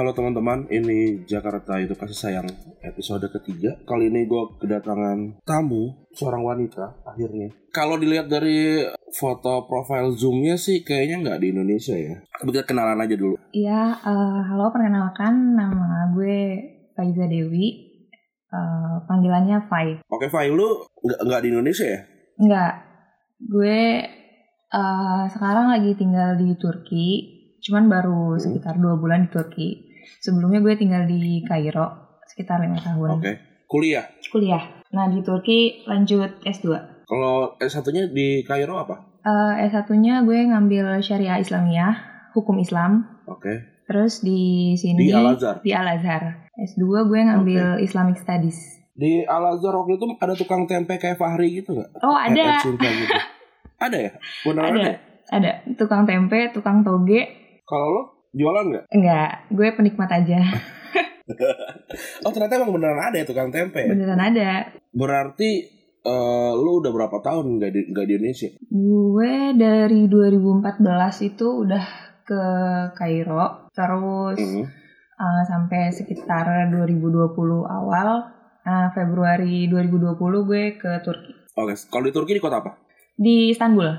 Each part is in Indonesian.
Halo teman-teman, ini Jakarta itu kasih sayang episode ketiga. Kali ini gue kedatangan tamu, seorang wanita akhirnya. Kalau dilihat dari foto profile zoomnya sih kayaknya nggak di Indonesia ya. Kita kenalan aja dulu. Iya, eh, halo perkenalkan nama gue Faiza Dewi. Eh, panggilannya Fai. Oke, Fai, lu nggak nggak di Indonesia ya? Enggak, gue eh, sekarang lagi tinggal di Turki. Cuman baru Hmm. sekitar dua bulan di Turki. Sebelumnya gue tinggal di Kairo sekitar lima tahun. Oke, kuliah. Kuliah. Nah di Turki lanjut S2. Kalau S1-nya di Kairo apa? Eh, S1-nya gue ngambil Syariah Islamiyah, hukum Islam. Oke. Terus di sini Di Al-Azhar. di Al-Azhar. S2 gue ngambil Islamic Studies. Di Al-Azhar waktu itu ada tukang tempe kayak Fahri gitu nggak? Oh ada. Cinta gitu. ada ya? Beneran ada ada? ya? ada tukang tempe tukang toge Kalau lo jualan nggak? enggak gue penikmat aja Oh ternyata emang beneran ada ya tukang tempe. beneran ada Berarti eh, lu udah berapa tahun nggak di, nggak di Indonesia? gue dari 2014 itu udah ke Kairo terus Mhm. uh, sampai sekitar 2020 awal uh, Februari 2020 gue ke Turki Oke, kalau di Turki di kota apa? di Istanbul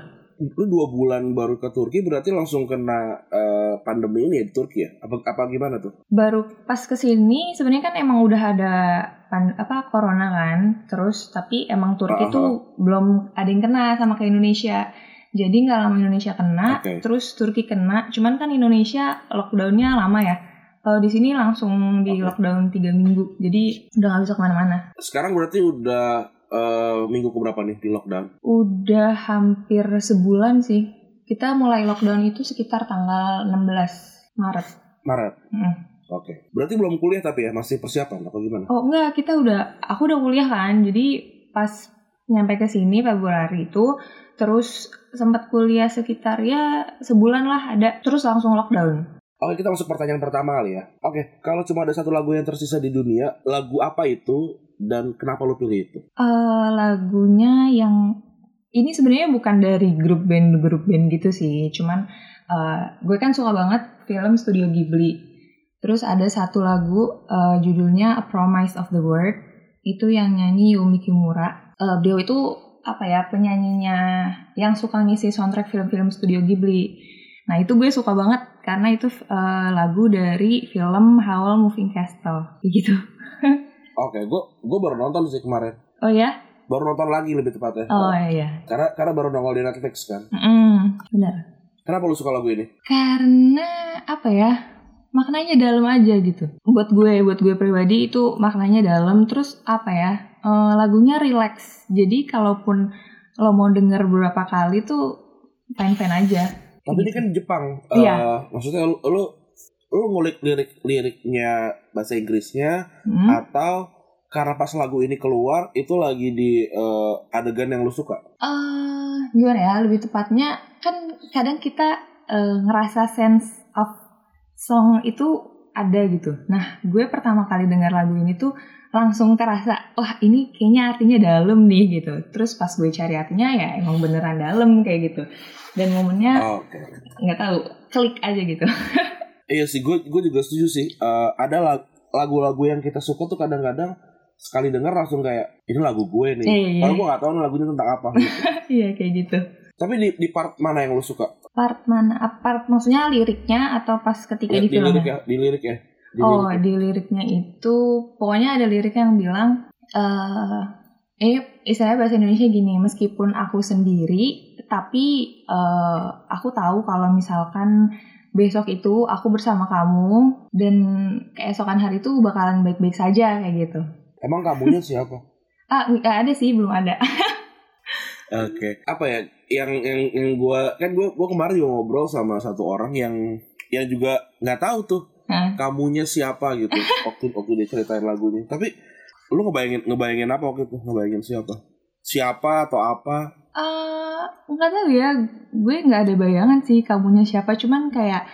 Lu dua bulan baru ke Turki berarti langsung kena eh, pandemi ini ya di Turki ya? Apa, apa gimana tuh? baru pas ke sini sebenarnya kan emang udah ada pan, apa corona kan terus tapi emang Turki Aha. tuh belum ada yang kena sama kayak Indonesia jadi nggak lama Indonesia kena Oke. terus Turki kena cuman kan Indonesia lockdownnya lama ya kalau di sini langsung di lockdown tiga minggu jadi udah nggak bisa ke mana-mana Sekarang berarti udah eh, minggu keberapa nih di lockdown? udah hampir sebulan sih kita mulai lockdown itu sekitar tanggal 16 Maret Maret. Mm. Oke. Berarti belum kuliah tapi ya masih persiapan apa gimana? Oh enggak, kita udah, aku udah kuliah kan, jadi pas nyampe ke sini Februari itu, terus sempat kuliah sekitar ya sebulan lah ada, terus langsung lockdown. Oke kita masuk pertanyaan pertama kali ya. Oke, kalau cuma ada satu lagu yang tersisa di dunia, lagu apa itu dan kenapa lu pilih itu? eh lagunya yang ini sebenarnya bukan dari grup band grup band gitu sih, cuman eh, gue kan suka banget film Studio Ghibli. Terus ada satu lagu eh, judulnya A Promise of the World, itu yang nyanyi Yumi Kimura. Eh, beliau itu apa ya penyanyinya yang suka ngisi soundtrack film-film Studio Ghibli. Nah itu gue suka banget karena itu eh, lagu dari film Howl Moving Castle, gitu. Oke, gue gue baru nonton sih kemarin. Oh ya? Baru nonton lagi lebih tepatnya. Oh iya. Karena karena baru nongol di Netflix kan. Mm, benar. Kenapa lu suka lagu ini? Karena apa ya? Maknanya dalam aja gitu. Buat gue, buat gue pribadi itu maknanya dalam. Terus apa ya? eh, lagunya relax. Jadi kalaupun lo mau denger beberapa kali tuh fine-fine aja. Tapi ini kan Jepang. Iya. Eh, maksudnya lu lu ngulik lirik liriknya bahasa Inggrisnya Hmm. atau karena pas lagu ini keluar itu lagi di eh, adegan yang lu suka? Eh, gimana ya? Lebih tepatnya kan kadang kita eh, ngerasa sense of song itu ada gitu. Nah, gue pertama kali dengar lagu ini tuh langsung kerasa, wah ini kayaknya artinya dalam nih gitu. Terus pas gue cari artinya ya emang beneran dalam kayak gitu. Dan momennya Oke. nggak tahu, klik aja gitu. Iya sih, gue gue juga setuju sih. Eh, ada lag- lagu-lagu yang kita suka tuh kadang-kadang sekali denger langsung kayak ini lagu gue nih. Iya. Padahal gue gak tahu lagunya tentang apa. gitu. Iya kayak gitu. Tapi di, di part mana yang lu suka? Part mana? ah, Part maksudnya liriknya atau pas ketika Ya, di di lirik ya, di lirik ya. Di Oh, lirik di liriknya itu pokoknya ada lirik yang bilang eh eh istilahnya bahasa Indonesia gini, meskipun aku sendiri tapi eh aku tahu kalau misalkan besok itu aku bersama kamu dan keesokan hari itu bakalan baik-baik saja kayak gitu. Emang kamunya siapa? Ah, nggak ada sih, belum ada. Oke, apa ya? Yang yang yang gua kan gua gua kemarin juga ngobrol sama satu orang yang yang juga nggak tahu tuh Hah? kamunya siapa gitu waktu waktu dia ceritain lagunya. Tapi lu ngebayangin ngebayangin apa waktu itu? Ngebayangin siapa? Siapa atau apa? Eh, nggak tahu ya, gue nggak ada bayangan sih kamunya siapa. Cuman kayak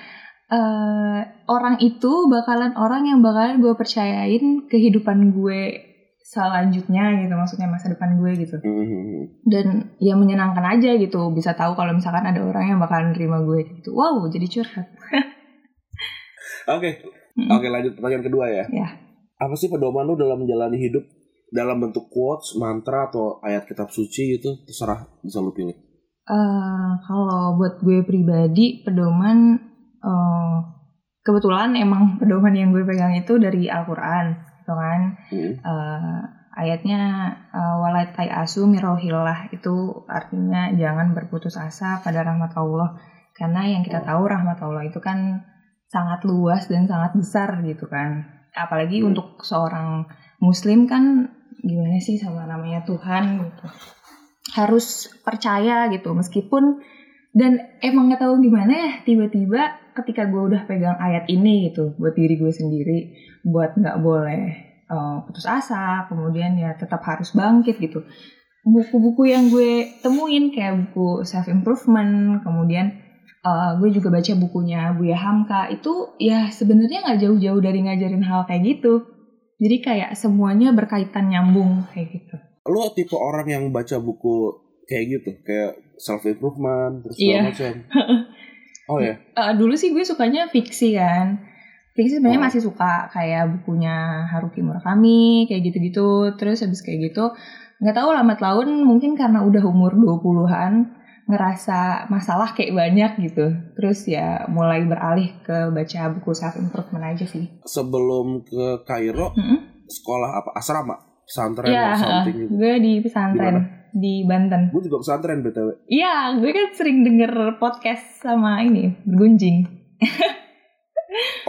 eh orang itu bakalan orang yang bakalan gue percayain kehidupan gue selanjutnya gitu, maksudnya masa depan gue gitu. Hmm. Dan ya menyenangkan aja gitu, bisa tahu kalau misalkan ada orang yang bakalan nerima gue gitu. Wow, jadi curhat. Oke, oke lanjut pertanyaan kedua ya. Ya. Apa sih pedoman lu dalam menjalani hidup dalam bentuk quotes, mantra atau ayat kitab suci gitu? Terserah bisa lu pilih. Eh, kalau buat gue pribadi pedoman eh, kebetulan emang pedoman yang gue pegang itu dari Al-Qur'an gitu kan. Hmm. Eh, ayatnya eh, walatai asu mirohillah itu artinya jangan berputus asa pada rahmat Allah karena yang kita tahu rahmat Allah itu kan sangat luas dan sangat besar gitu kan apalagi Hmm. untuk seorang muslim kan gimana sih sama namanya Tuhan gitu. Harus percaya gitu meskipun dan emang nggak tahu gimana ya tiba-tiba ketika gue udah pegang ayat ini gitu buat diri gue sendiri buat nggak boleh eh, putus asa kemudian ya tetap harus bangkit gitu. Buku-buku yang gue temuin kayak buku self improvement kemudian eh, gue juga baca bukunya Buya Hamka itu ya sebenarnya nggak jauh-jauh dari ngajarin hal kayak gitu jadi kayak semuanya berkaitan nyambung kayak gitu Lu tipe orang yang baca buku kayak gitu, kayak self improvement terus segala macam. Oh ya. Eh, dulu sih gue sukanya fiksi kan. Fiksi sebenarnya Oh. masih suka kayak bukunya Haruki Murakami kayak gitu-gitu. Terus habis kayak gitu nggak tahu lambat laun mungkin karena udah umur 20-an ngerasa masalah kayak banyak gitu. Terus ya mulai beralih ke baca buku self improvement aja sih. Sebelum ke Kairo, Mm-mm. sekolah apa? Asrama, pesantren Ya, something gitu. gue di pesantren di Banten. Gue juga pesantren BTW. Iya, gue kan sering denger podcast sama ini, Gunjing.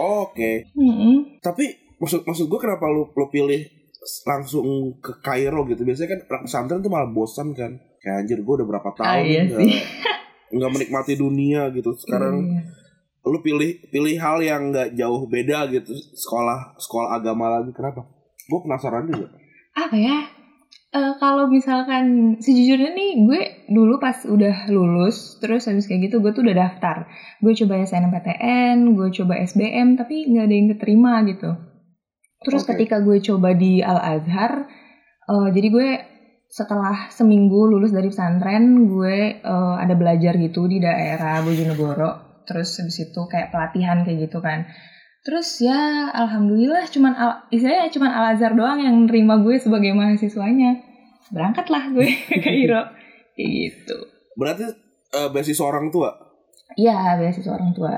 Oh, Oke. Mm-mm. Tapi maksud maksud gue kenapa lu lu pilih langsung ke Kairo gitu? Biasanya kan pesantren tuh malah bosan kan. Kayak anjir gue udah berapa tahun Ah, iya sih. nggak menikmati dunia gitu. Sekarang Iya. lu pilih pilih hal yang nggak jauh beda gitu sekolah sekolah agama lagi kenapa gue penasaran juga apa ya Eh, kalau misalkan sejujurnya nih gue dulu pas udah lulus terus habis kayak gitu gue tuh udah daftar gue coba SNMPTN gue coba SBM tapi nggak ada yang keterima gitu terus Oke. ketika gue coba di Al Azhar eh, jadi gue setelah seminggu lulus dari pesantren gue eh, ada belajar gitu di daerah Bojonegoro terus habis itu kayak pelatihan kayak gitu kan Terus ya alhamdulillah cuman al, istilahnya cuman Al Azhar doang yang nerima gue sebagai mahasiswanya. Berangkatlah gue ke Kairo. Kayak gitu. berarti eh, beasiswa orang tua Iya, beasiswa orang tua.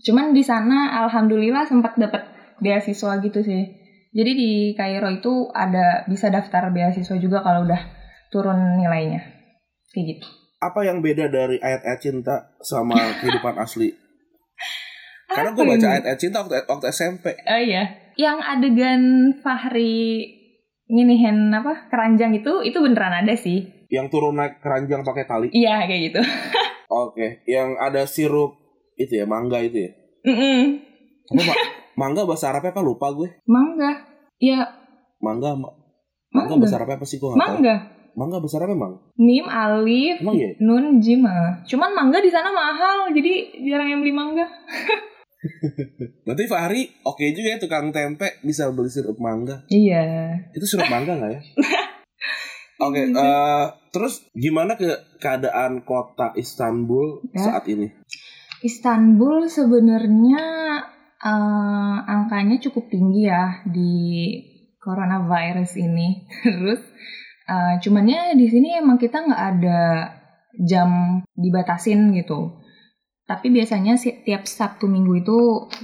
Cuman di sana alhamdulillah sempat dapat beasiswa gitu sih. Jadi di Kairo itu ada bisa daftar beasiswa juga kalau udah turun nilainya. Kayak gitu. apa yang beda dari ayat-ayat cinta sama kehidupan asli karena gue Apa baca ayat-ayat cinta waktu waktu SMP Oh iya. Yang adegan Fahri nginihin apa keranjang itu itu beneran ada sih. yang turun naik keranjang pakai tali Iya kayak gitu. oke yang ada sirup itu ya mangga itu ya Mm-mm. apa Ma- mangga bahasa Arabnya apa lupa gue Mangga. Ya, mangga ma- mangga mangga. bahasa Arabnya apa sih gue tahu Mangga. mangga bahasa Arabnya mang Mim, alif, emang ya nun, jim. ah. Cuman mangga di sana mahal, jadi jarang yang beli mangga. Berarti Fahri oke juga ya tukang tempe bisa beli sirup mangga. Iya. Itu sirup mangga nggak ya? Oke, eh, terus gimana ke keadaan kota Istanbul Ya. saat ini? Istanbul sebenarnya eh, angkanya cukup tinggi ya di coronavirus ini. Terus eh, cumannya di sini emang kita nggak ada jam dibatasin gitu. Tapi biasanya tiap Sabtu Minggu itu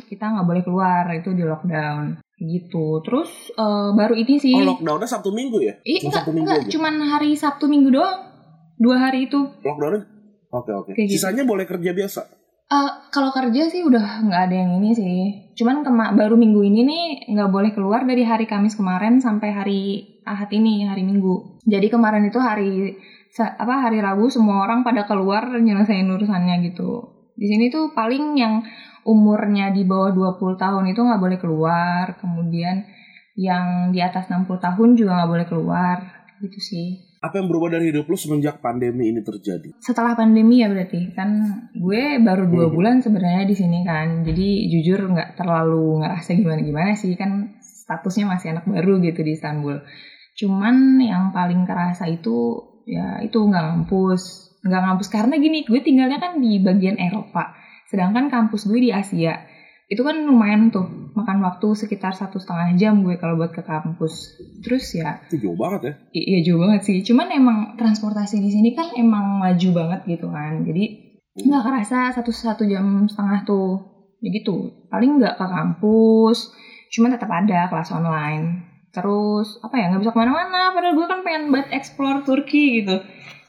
kita nggak boleh keluar itu di lockdown gitu. Terus eh, baru ini sih. Oh lockdownnya Sabtu Minggu ya? Cuma enggak, Sabtu Minggu enggak, aja? cuman hari Sabtu Minggu doang. Dua hari itu. Lockdownnya? Oke oke. Kayak gitu. Sisanya boleh kerja biasa? Eh, kalau kerja sih udah nggak ada yang ini sih. Cuman kema baru minggu ini nih nggak boleh keluar dari hari Kamis kemarin sampai hari Ahad ini, hari Minggu. Jadi kemarin itu hari apa hari Rabu semua orang pada keluar nyelesain urusannya gitu. Di sini tuh paling yang umurnya di bawah 20 tahun itu nggak boleh keluar. Kemudian yang di atas 60 tahun juga nggak boleh keluar gitu sih. Apa yang berubah dari hidup lu semenjak pandemi ini terjadi? setelah pandemi ya berarti kan gue baru dua Mhm. bulan sebenarnya di sini kan. Jadi jujur nggak terlalu ngerasa gimana gimana sih kan statusnya masih anak baru gitu di Istanbul. Cuman yang paling kerasa itu ya itu nggak ngampus. Nggak ngampus karena gini gue tinggalnya kan di bagian Eropa. Sedangkan kampus gue di Asia itu kan lumayan tuh makan waktu sekitar satu setengah jam gue kalau buat ke kampus terus ya Itu jauh banget ya. Iya jauh banget sih. Cuman emang transportasi di sini kan emang maju banget gitu kan. Jadi nggak kerasa satu satu jam setengah tuh. Ya gitu. Paling nggak ke kampus. Cuman tetap ada kelas online. Terus apa ya nggak bisa ke mana-mana. Padahal gue kan pengen banget explore Turki gitu.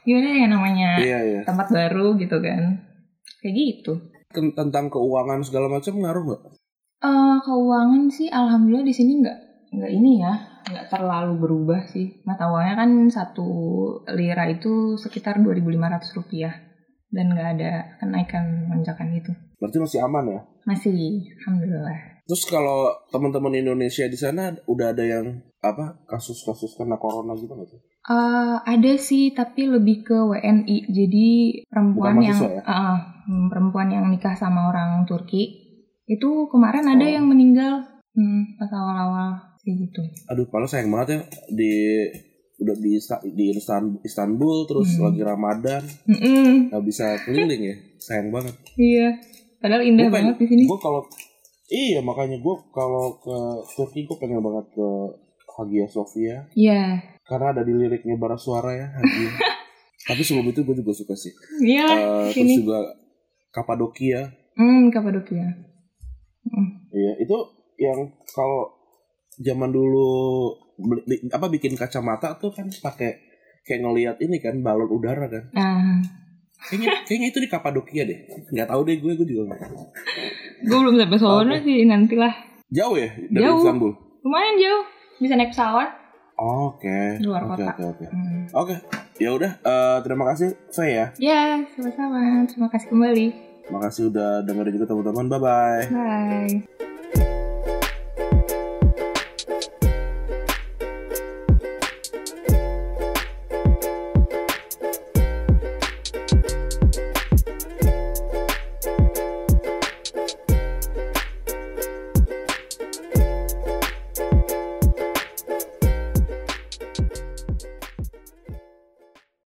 Gimana ya namanya Iya, iya. tempat baru gitu kan. Kayak gitu. Ten- Tentang keuangan segala macam ngaruh nggak? Eh keuangan sih alhamdulillah di sini nggak nggak ini ya nggak terlalu berubah sih mata uangnya kan satu lira itu sekitar 2.500 rupiah dan nggak ada kenaikan lonjakan gitu Berarti masih aman ya? masih alhamdulillah Terus kalau teman-teman Indonesia di sana udah ada yang apa kasus-kasus kena corona gitu nggak sih? Eh, ada sih tapi lebih ke WNI jadi perempuan yang ya? hmm, perempuan yang nikah sama orang Turki itu kemarin ada Oh. yang meninggal hmm, pas awal-awal kayak gitu Aduh, kalau sayang banget ya di udah di di Istan- Istanbul terus Hmm. lagi Ramadan Mm-mm. nggak bisa keliling ya sayang banget Iya, padahal indah Gua pengen- banget di sini. gue kalau iya makanya gue kalau ke Turki gue pengen banget ke Hagia Sophia Iya, karena ada di liriknya bara suara ya Hagia. Tapi sebelum itu gue juga suka sih. Iya Eh, terus juga Kapadokia. Hmm, Kapadokia. Hmm. iya itu yang kalau zaman dulu beli- apa bikin kacamata tuh kan pakai kayak ngelihat ini kan balon udara kan. Nah, kayaknya kayaknya itu di Kapadokia deh nggak tahu deh gue gue juga nggak tahu. gue belum sampai sono Oke. sih nantilah. jauh ya dari Jauh. Istanbul Lumayan jauh, bisa naik pesawat. oke Luar oke kota. oke oke Hmm. oke ya udah eh, terima kasih Faye ya Ya, sama-sama. Terima kasih kembali. makasih udah dengerin juga teman-teman bye bye Bye.